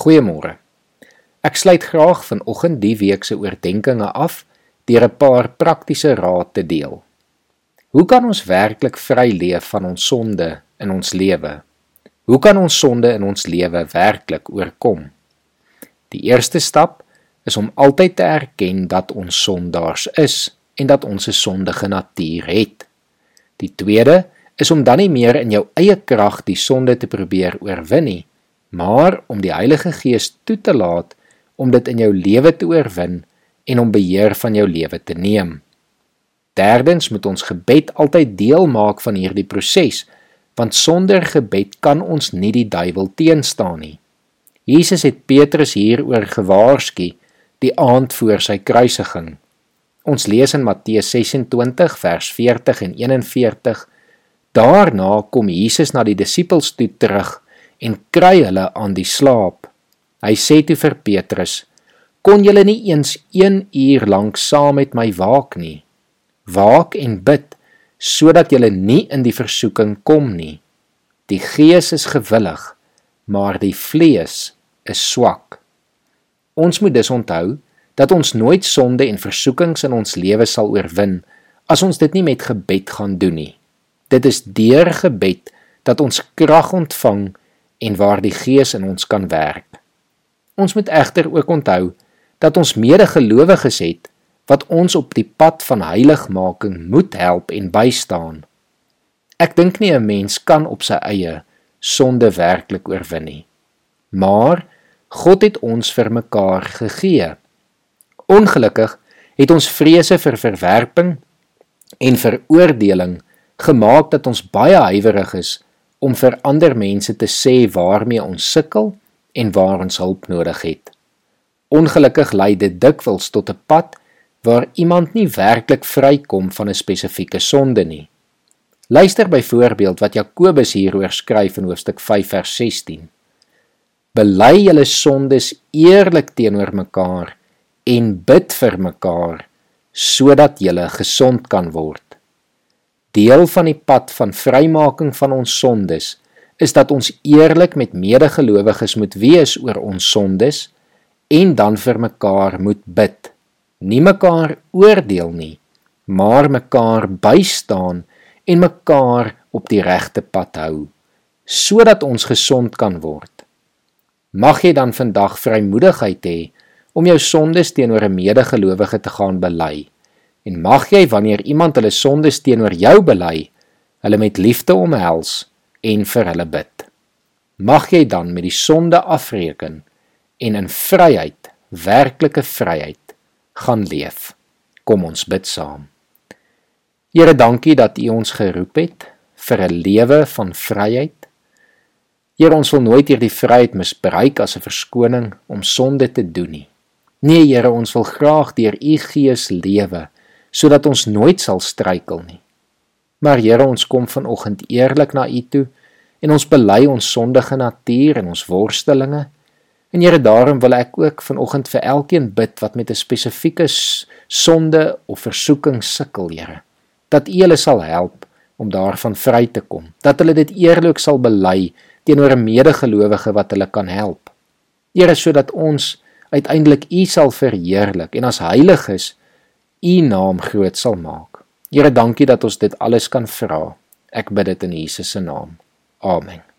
Goeiemôre. Ek sluit graag vanoggend die week se oordeenkings af deur 'n paar praktiese raad te deel. Hoe kan ons werklik vry leef van ons sonde in ons lewe? Hoe kan ons sonde in ons lewe werklik oorkom? Die eerste stap is om altyd te erken dat ons sondaars is en dat ons 'n sondige natuur het. Die tweede is om dan nie meer in jou eie krag die sonde te probeer oorwin nie, maar om die Heilige Gees toe te laat om dit in jou lewe te oorwin en om beheer van jou lewe te neem. Derdens moet ons gebed altyd deel maak van hierdie proses, want sonder gebed kan ons nie die duiwel teenstaan nie. Jesus het Petrus hieroor gewaarsku die aand voor sy kruisiging. Ons lees in Matteus 26 vers 40 en 41. Daarna kom Jesus na die disippels toe terug en kry hulle aan die slaap. Hy sê toe vir Petrus: "Kon julle nie eens 1 uur lank saam met my waak nie? Waak en bid sodat julle nie in die versoeking kom nie. Die gees is gewillig, maar die vlees is swak." Ons moet dus onthou dat ons nooit sonde en versoekings in ons lewe sal oorwin as ons dit nie met gebed gaan doen nie. Dit is deur gebed dat ons krag ontvang en waar die Gees in ons kan werk. Ons moet egter ook onthou dat ons medegelowiges het wat ons op die pad van heiligmaking moet help en bystaan. Ek dink nie 'n mens kan op sy eie sonde werklik oorwin nie. Maar God het ons vir mekaar gegee. Ongelukkig het ons vrese vir verwerping en veroordeling gemaak dat ons baie huiwerig is om vir ander mense te sê waarmee ons sukkel en waar ons hulp nodig het. Ongelukkig lei dit dikwels tot 'n pad waar iemand nie werklik vrykom van 'n spesifieke sonde nie. Luister byvoorbeeld wat Jakobus hieroor skryf in hoofstuk 5 vers 16. Bely julle sondes eerlik teenoor mekaar en bid vir mekaar sodat jy gesond kan word. Deel van die pad van vrymaking van ons sondes is dat ons eerlik met medegelowiges moet wees oor ons sondes en dan vir mekaar moet bid. Nie mekaar oordeel nie, maar mekaar bystaan en mekaar op die regte pad hou sodat ons gesond kan word. Mag jy dan vandag vrymoedigheid hê om jou sondes teenoor 'n medegelowige te gaan bely. En mag jy wanneer iemand hulle sondes teenoor jou bely, hulle met liefde omhels en vir hulle bid. Mag jy dan met die sonde afreken en in vryheid, werklike vryheid gaan leef. Kom ons bid saam. Here, dankie dat U ons geroep het vir 'n lewe van vryheid. Here, ons wil nooit hierdie vryheid misbruik as 'n verskoning om sonde te doen nie. Nee Here, ons wil graag deur U Gees lewe sodat ons nooit sal struikel nie. Maar Here, ons kom vanoggend eerlik na U toe en ons bely ons sondige natuur en ons worstelinge. En Here, daarom wil ek ook vanoggend vir elkeen bid wat met 'n spesifieke sonde of versoeking sukkel, Here, dat U hulle sal help om daarvan vry te kom. Dat hulle dit eerlik sal bely teenoor 'n medegelowige wat hulle kan help. Here, sodat ons uiteindelik U sal verheerlik en as heiliges U naam groot sal maak. Here, dankie dat ons dit alles kan vra. Ek bid dit in Jesus se naam. Amen.